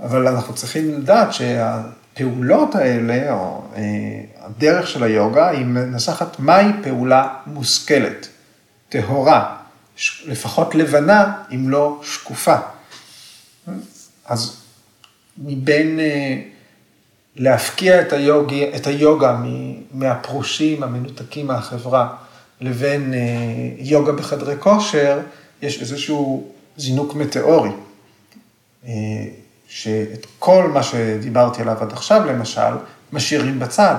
אבל אנחנו צריכים לדעת שהפעולות האלה, או אה, הדרך של היוגה, היא מנסחת מהי פעולה מושכלת, טהורה, לפחות לבנה, אם לא שקופה. אז מבין אה, להפקיע את, היוגי, את היוגה מהפרושים המנותקים מהחברה, לבין אה, יוגה בחדרי כושר, יש איזשהו זינוק מטאורי. אה, שאת כל מה שדיברתי עליו עד עכשיו, למשל, משאירים בצד.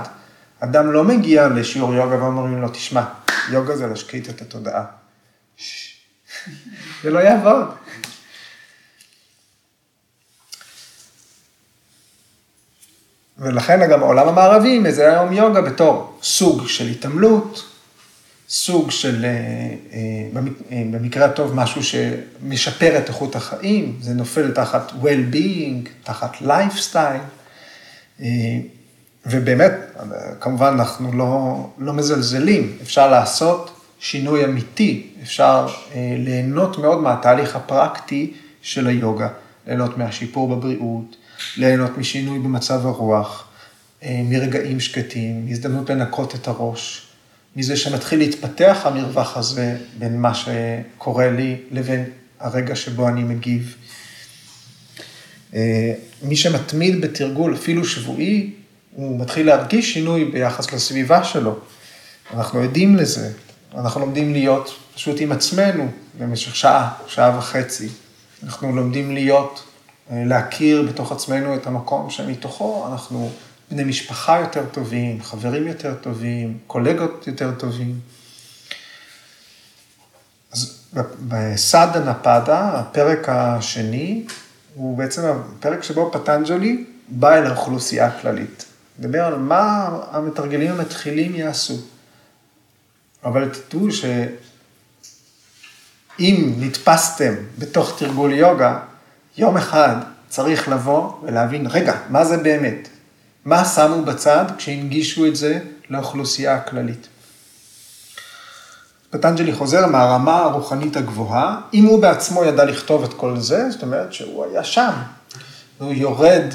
אדם לא מגיע לשיעור יוגה ואומרים לו, תשמע, יוגה זה להשקיט את התודעה. זה לא יעבוד. ולכן גם העולם המערבי מזהה היום יוגה בתור סוג של התעמלות, סוג של, אה, אה, אה, במקרה הטוב, משהו שמשפר את איכות החיים, זה נופל תחת well-being, תחת lifestyle, ובאמת, כמובן אנחנו לא, לא מזלזלים, אפשר לעשות שינוי אמיתי, אפשר ליהנות מאוד מהתהליך הפרקטי של היוגה, ליהנות מהשיפור בבריאות, ליהנות משינוי במצב הרוח, מרגעים שקטים, הזדמנות לנקות את הראש. מזה שמתחיל להתפתח המרווח הזה בין מה שקורה לי לבין הרגע שבו אני מגיב. אה, מי שמתמיד בתרגול, אפילו שבועי, הוא מתחיל להרגיש שינוי ביחס לסביבה שלו. אנחנו עדים לזה. אנחנו לומדים להיות פשוט עם עצמנו במשך שעה, שעה וחצי. אנחנו לומדים להיות, אה, להכיר בתוך עצמנו את המקום שמתוכו אנחנו בני משפחה יותר טובים, חברים יותר טובים, קולגות יותר טובים. אז בסאדה נפדה, הפרק השני, הוא בעצם הפרק שבו פטנג'לי בא אל האוכלוסייה הכללית. מדבר על מה המתרגלים המתחילים יעשו. אבל תדעו שאם נתפסתם בתוך תרגול יוגה, יום אחד צריך לבוא ולהבין, רגע, מה זה באמת? מה שמו בצד כשהנגישו את זה לאוכלוסייה הכללית. פטנג'לי חוזר מהרמה הרוחנית הגבוהה, אם הוא בעצמו ידע לכתוב את כל זה, זאת אומרת שהוא היה שם. הוא יורד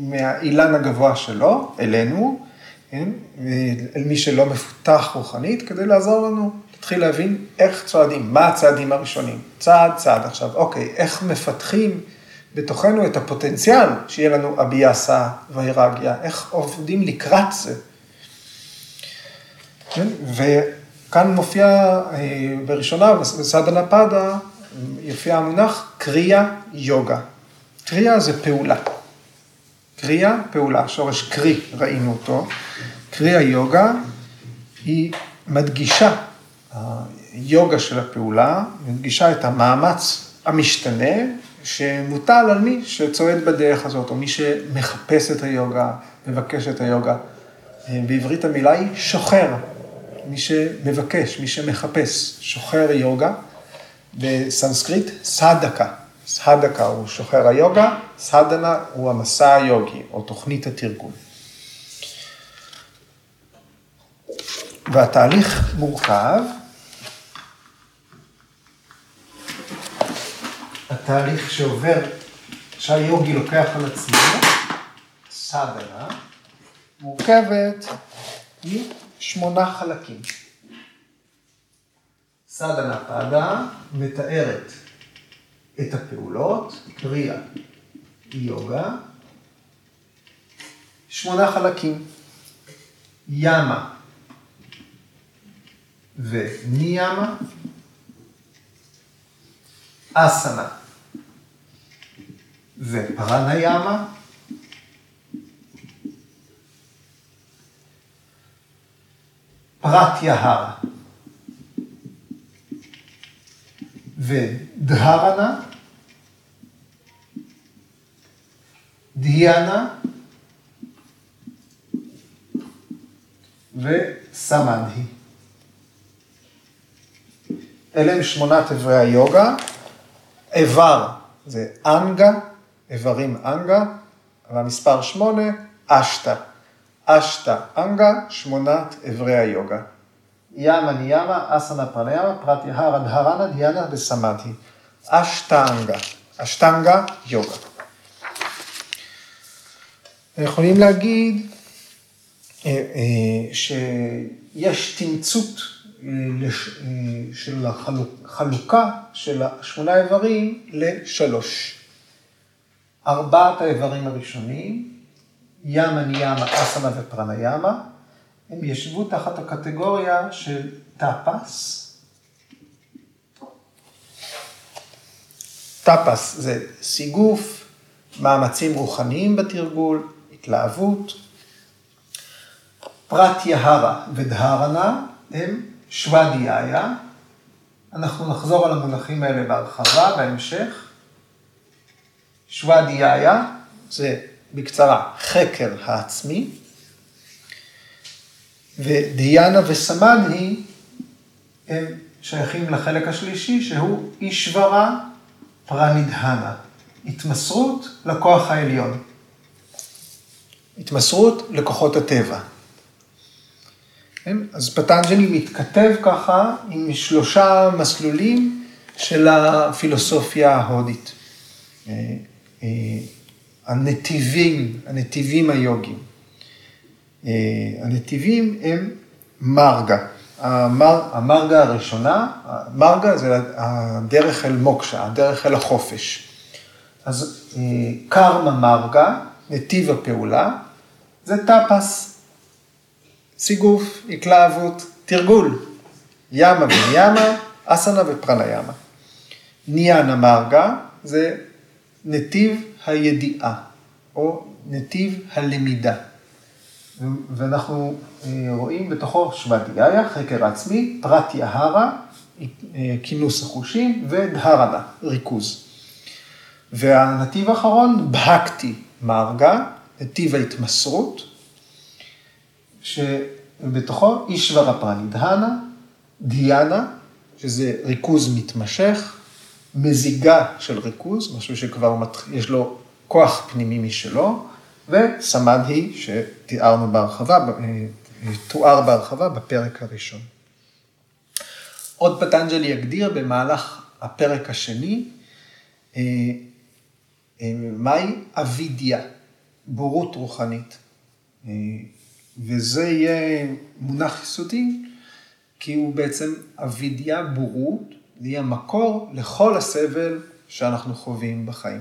מהאילן הגבוה שלו, אלינו, כן? אל מי שלא מפותח רוחנית, כדי לעזור לנו להתחיל להבין איך צועדים, מה הצעדים הראשונים. צעד, צעד. עכשיו, אוקיי, איך מפתחים בתוכנו את הפוטנציאל שיהיה לנו אביאסה ואירגיה, איך עובדים לקראת זה. כן? וכאן מופיע אה, בראשונה, בסדנה פדה, יופיע המונח קריאה יוגה. קריאה זה פעולה. קריאה, פעולה, שורש קרי, ראינו אותו. קריאה יוגה היא מדגישה, היוגה של הפעולה, מדגישה את המאמץ המשתנה שמוטל על מי שצועד בדרך הזאת, או מי שמחפש את היוגה, מבקש את היוגה. בעברית המילה היא שוחר, מי שמבקש, מי שמחפש, שוחר יוגה. בסנסקריט, סדקה. סדקה הוא שוחר היוגה, סדנה הוא המסע היוגי, או תוכנית התרגול. והתהליך מורכב. התהליך שעובר, שהיוגי לוקח על עצמו, סדנה, מורכבת משמונה חלקים. סדנה פאדה מתארת את הפעולות, קריאה, יוגה, שמונה חלקים, ימה וניאמה, אסנה ופרניאמה, פרט יהר. ודהרנה, דיאנה. וסמנהי. אלה הם שמונת איברי היוגה. איבר זה אנגה, איברים אנגה, והמספר שמונה, אשתה. אשתה אנגה, שמונת איברי היוגה. ימה ניאמה, אסנה פרניאמה, פרט יהרה דהרנה, דיאנה וסמדהי. אשטנגה, אשטנגה יוגה. יכולים להגיד אה, אה, שיש תמצות אה, של החלוקה של השמונה איברים לשלוש. ארבעת האיברים הראשונים, ימה ניאמה, אסנה ופרניאמה, הם ישבו תחת הקטגוריה של טאפס. טאפס זה סיגוף, מאמצים רוחניים בתרגול, התלהבות. פרט יהרה ודהרנה הם שוואדיאיה. אנחנו נחזור על המונחים האלה בהרחבה בהמשך. שוואדיאיה זה בקצרה חקר העצמי. ודיאנה וסמדהי הם שייכים לחלק השלישי, שהוא אישברה פרנידהנה, התמסרות לכוח העליון. התמסרות לכוחות הטבע. כן? אז פטנג'לי מתכתב ככה עם שלושה מסלולים של הפילוסופיה ההודית. אה, הנתיבים, הנתיבים היוגיים. אה, הנתיבים הם מרגה. המר, המרגה הראשונה, מרגה זה הדרך אל מוקשה, הדרך אל החופש. אז אה, קרמה מרגה, נתיב הפעולה, זה טפס, סיגוף, התלהבות, תרגול, ימה וניאמה, אסנה ופרניאמה. ניאנה מרגה זה נתיב הידיעה, או נתיב הלמידה. ואנחנו אה, רואים בתוכו שוודיה, חקר עצמי, פרט יהרה, אה, כינוס החושים, ודהרנה, ריכוז. והנתיב האחרון, בהקתי מרגה, נתיב ההתמסרות, שבתוכו אישברה פרנידהנה, דיאנה, שזה ריכוז מתמשך, מזיגה של ריכוז, משהו שכבר יש לו כוח פנימי משלו, וסמדהי, שתיארנו בהרחבה, תואר בהרחבה בפרק הראשון. עוד פטנג'לי יגדיר במהלך הפרק השני, אה, אה, מהי אבידיה, בורות רוחנית. אה, וזה יהיה מונח יסודי, כי הוא בעצם אבידיה, בורות, זה יהיה מקור לכל הסבל שאנחנו חווים בחיים.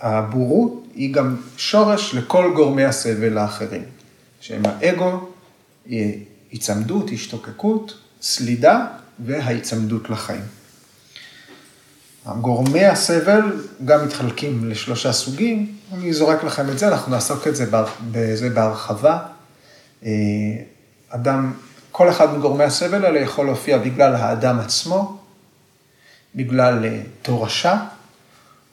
הבורות היא גם שורש לכל גורמי הסבל האחרים, שהם האגו, היצמדות, השתוקקות, סלידה וההיצמדות לחיים. גורמי הסבל גם מתחלקים לשלושה סוגים, אני זורק לכם את זה, אנחנו נעסוק את זה, בהרחבה. אה, אדם, כל אחד מגורמי הסבל האלה יכול להופיע בגלל האדם עצמו, בגלל אה, תורשה,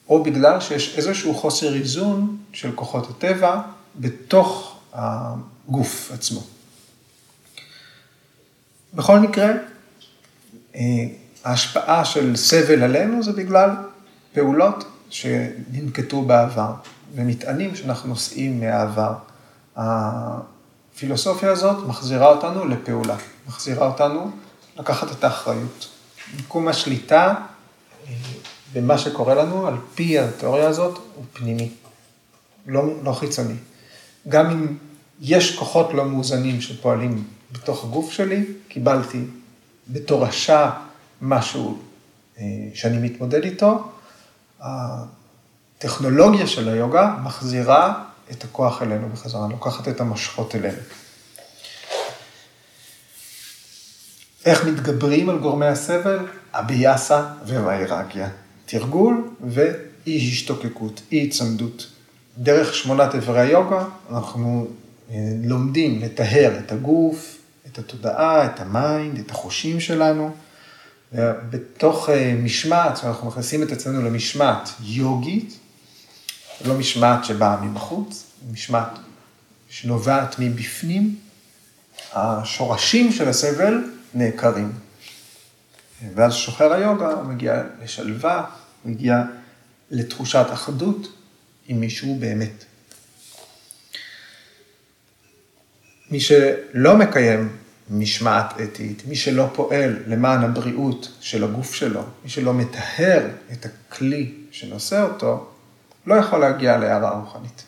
או בגלל שיש איזשהו חוסר איזון של כוחות הטבע בתוך הגוף עצמו. בכל מקרה, אה, ההשפעה של סבל עלינו זה בגלל פעולות שננקטו בעבר, ומטענים שאנחנו נושאים מהעבר. הפילוסופיה הזאת מחזירה אותנו לפעולה, מחזירה אותנו לקחת את האחריות. מיקום השליטה אה, במה שקורה לנו, על פי התיאוריה הזאת, הוא פנימי, לא, לא חיצוני. גם אם יש כוחות לא מאוזנים שפועלים בתוך הגוף שלי, קיבלתי בתורשה משהו אה, שאני מתמודד איתו, הטכנולוגיה של היוגה מחזירה את הכוח אלינו בחזרה, לוקחת את המשכות אלינו. איך מתגברים על גורמי הסבל? אביאסה וואירגיה. תרגול ואי השתוקקות, אי הצמדות. דרך שמונת איברי היוגה אנחנו אה, לומדים לטהר את הגוף, את התודעה, את ה mind, את החושים שלנו. בתוך אה, משמעת, כשאנחנו מכניסים את עצמנו למשמעת יוגית, לא משמעת שבאה מבחוץ, משמעת שנובעת מבפנים, השורשים של הסבל נעקרים. ואז שוחר היוגה מגיע לשלווה, מגיע לתחושת אחדות עם מישהו באמת. מי שלא מקיים משמעת אתית, מי שלא פועל למען הבריאות של הגוף שלו, מי שלא מטהר את הכלי שנושא אותו, לא יכול להגיע להערה רוחנית.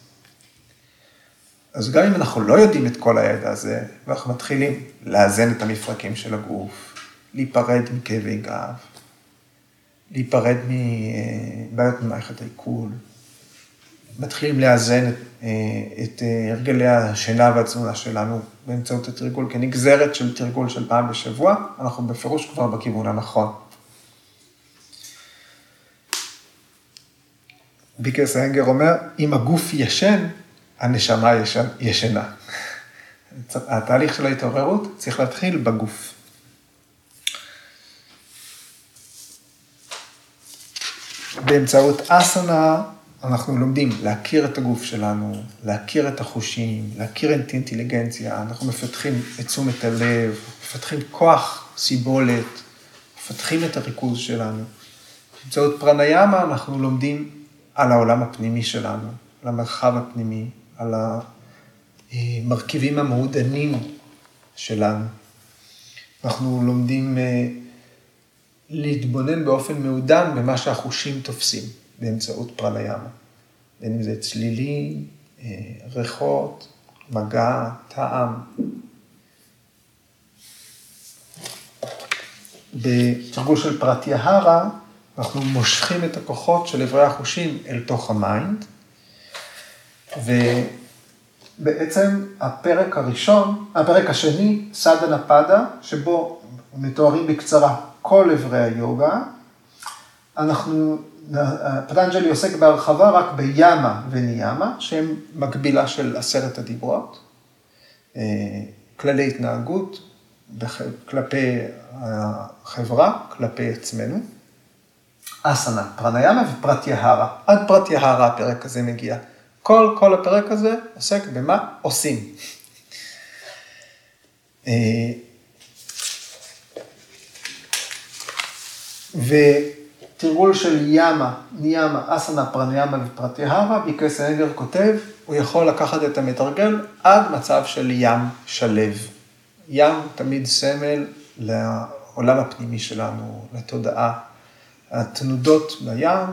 אז גם אם אנחנו לא יודעים את כל הידע הזה, ואנחנו מתחילים לאזן את המפרקים של הגוף, להיפרד מכאבי גב, להיפרד מבעיות ממערכת העיכול, מתחילים לאזן את, את הרגלי השינה והתזונה שלנו באמצעות התרגול כנגזרת של תרגול של פעם בשבוע, אנחנו בפירוש כבר בכיוון הנכון. ביקר סיינגר אומר, אם הגוף ישן, הנשמה ישן, ישנה. התהליך של ההתעוררות צריך להתחיל בגוף. באמצעות אסנה אנחנו לומדים להכיר את הגוף שלנו, להכיר את החושים, להכיר את האינטליגנציה, אנחנו מפתחים את תשומת הלב, מפתחים כוח סיבולת, מפתחים את הריכוז שלנו. באמצעות פרניאמה אנחנו לומדים על העולם הפנימי שלנו, על המרחב הפנימי, על המרכיבים המעודנים שלנו. אנחנו לומדים אה, להתבונן באופן מעודן במה שהחושים תופסים. באמצעות פרניאמה. בין אם זה צלילים, אה, ריחות, מגע, טעם. בתרגול של פרטיאהרה, אנחנו מושכים את הכוחות של אברי החושים אל תוך ה mind, ובעצם הפרק הראשון, הפרק השני, סדהנה פדה, שבו מתוארים בקצרה כל אברי היוגה, אנחנו פטנג'לי עוסק בהרחבה רק בימה וניאמה, שהם מקבילה של עשרת הדיברות, אה, כללי התנהגות כלפי החברה, כלפי עצמנו. אסנה, פרניאמה ופרטיהרה. עד פרטיהרה הפרק הזה מגיע. כל, כל הפרק הזה עוסק במה עושים. אה, ו... תרגול של ימה, ניאמה, אסנה, פרניאמה ופרטיהרה, ביקס אנגר כותב, הוא יכול לקחת את המתרגל עד מצב של ים שלב. ים תמיד סמל לעולם הפנימי שלנו, לתודעה. התנודות בים,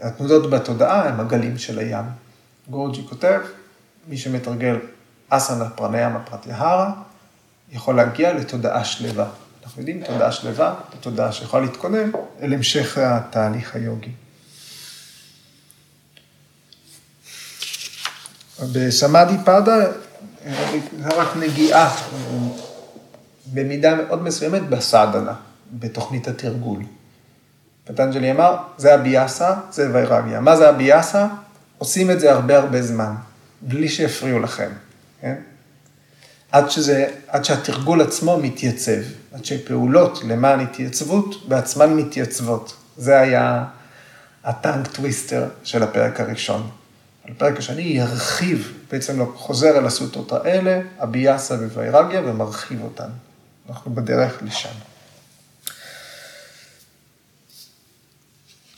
התנודות בתודעה הם הגלים של הים. גורג'י כותב, מי שמתרגל אסנה, פרניאמה, פרטיהרה, יכול להגיע לתודעה שלווה. אנחנו יודעים, תודעה שלווה, תודעה שיכולה להתכונן אל המשך התהליך היוגי. בסמאדי פאדה רק נגיעה במידה מאוד מסוימת בסעדנה, בתוכנית התרגול. פטנג'לי אמר, זה הביאסה, זה ויירגיה. מה זה הביאסה? עושים את זה הרבה הרבה זמן, בלי שיפריעו לכם, כן? עד, שזה, עד שהתרגול עצמו מתייצב, עד שפעולות למען התייצבות בעצמן מתייצבות. זה היה ה tongue twister של הפרק הראשון. הפרק השני ירחיב, בעצם לא חוזר אל הסוטרות האלה, אביאסה וואירגיה, ומרחיב אותן. אנחנו בדרך לשם.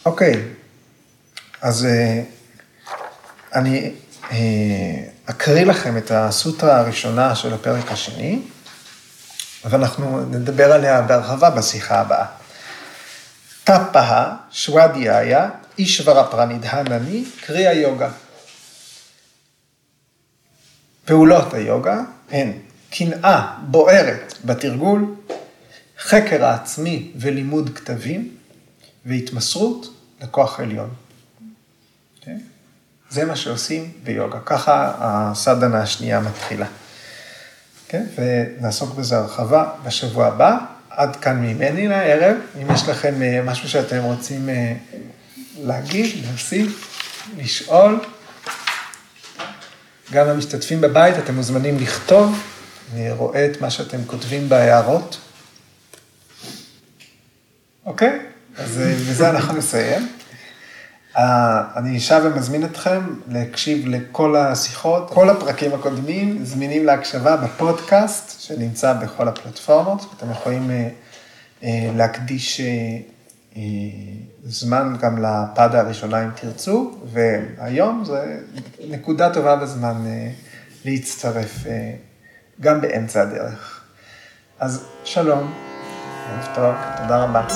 אוקיי, אז אה, אני אה, אקריא לכם את הסוטרה הראשונה של הפרק השני, ואנחנו נדבר עליה בהרחבה בשיחה הבאה. טפאה שוודיאיה אישברה פרנידהנני קריאה יוגה. פעולות היוגה הן קנאה בוערת בתרגול, חקר העצמי ולימוד כתבים, והתמסרות לכוח עליון. Okay? אוקיי? זה מה שעושים ביוגה, ככה הסדנה השנייה מתחילה. Okay? אוקיי? ונעסוק בזה הרחבה בשבוע הבא. עד כאן ממני לערב. אם יש לכם אה, משהו שאתם רוצים אה, להגיד, להוסיף, לשאול, גם המשתתפים בבית, אתם מוזמנים לכתוב. אני רואה את מה שאתם כותבים בהערות. אוקיי? אז אה, בזה אנחנו נסיים. אני שב ומזמין אתכם להקשיב לכל השיחות, כל הפרקים הקודמים זמינים להקשבה בפודקאסט שנמצא בכל הפלטפורמות. אתם יכולים אה, אה, להקדיש זמן גם לפדה הראשונה אם תרצו, והיום זה נקודה טובה בזמן להצטרף גם באמצע הדרך. אז שלום, ערב טוב, תודה רבה.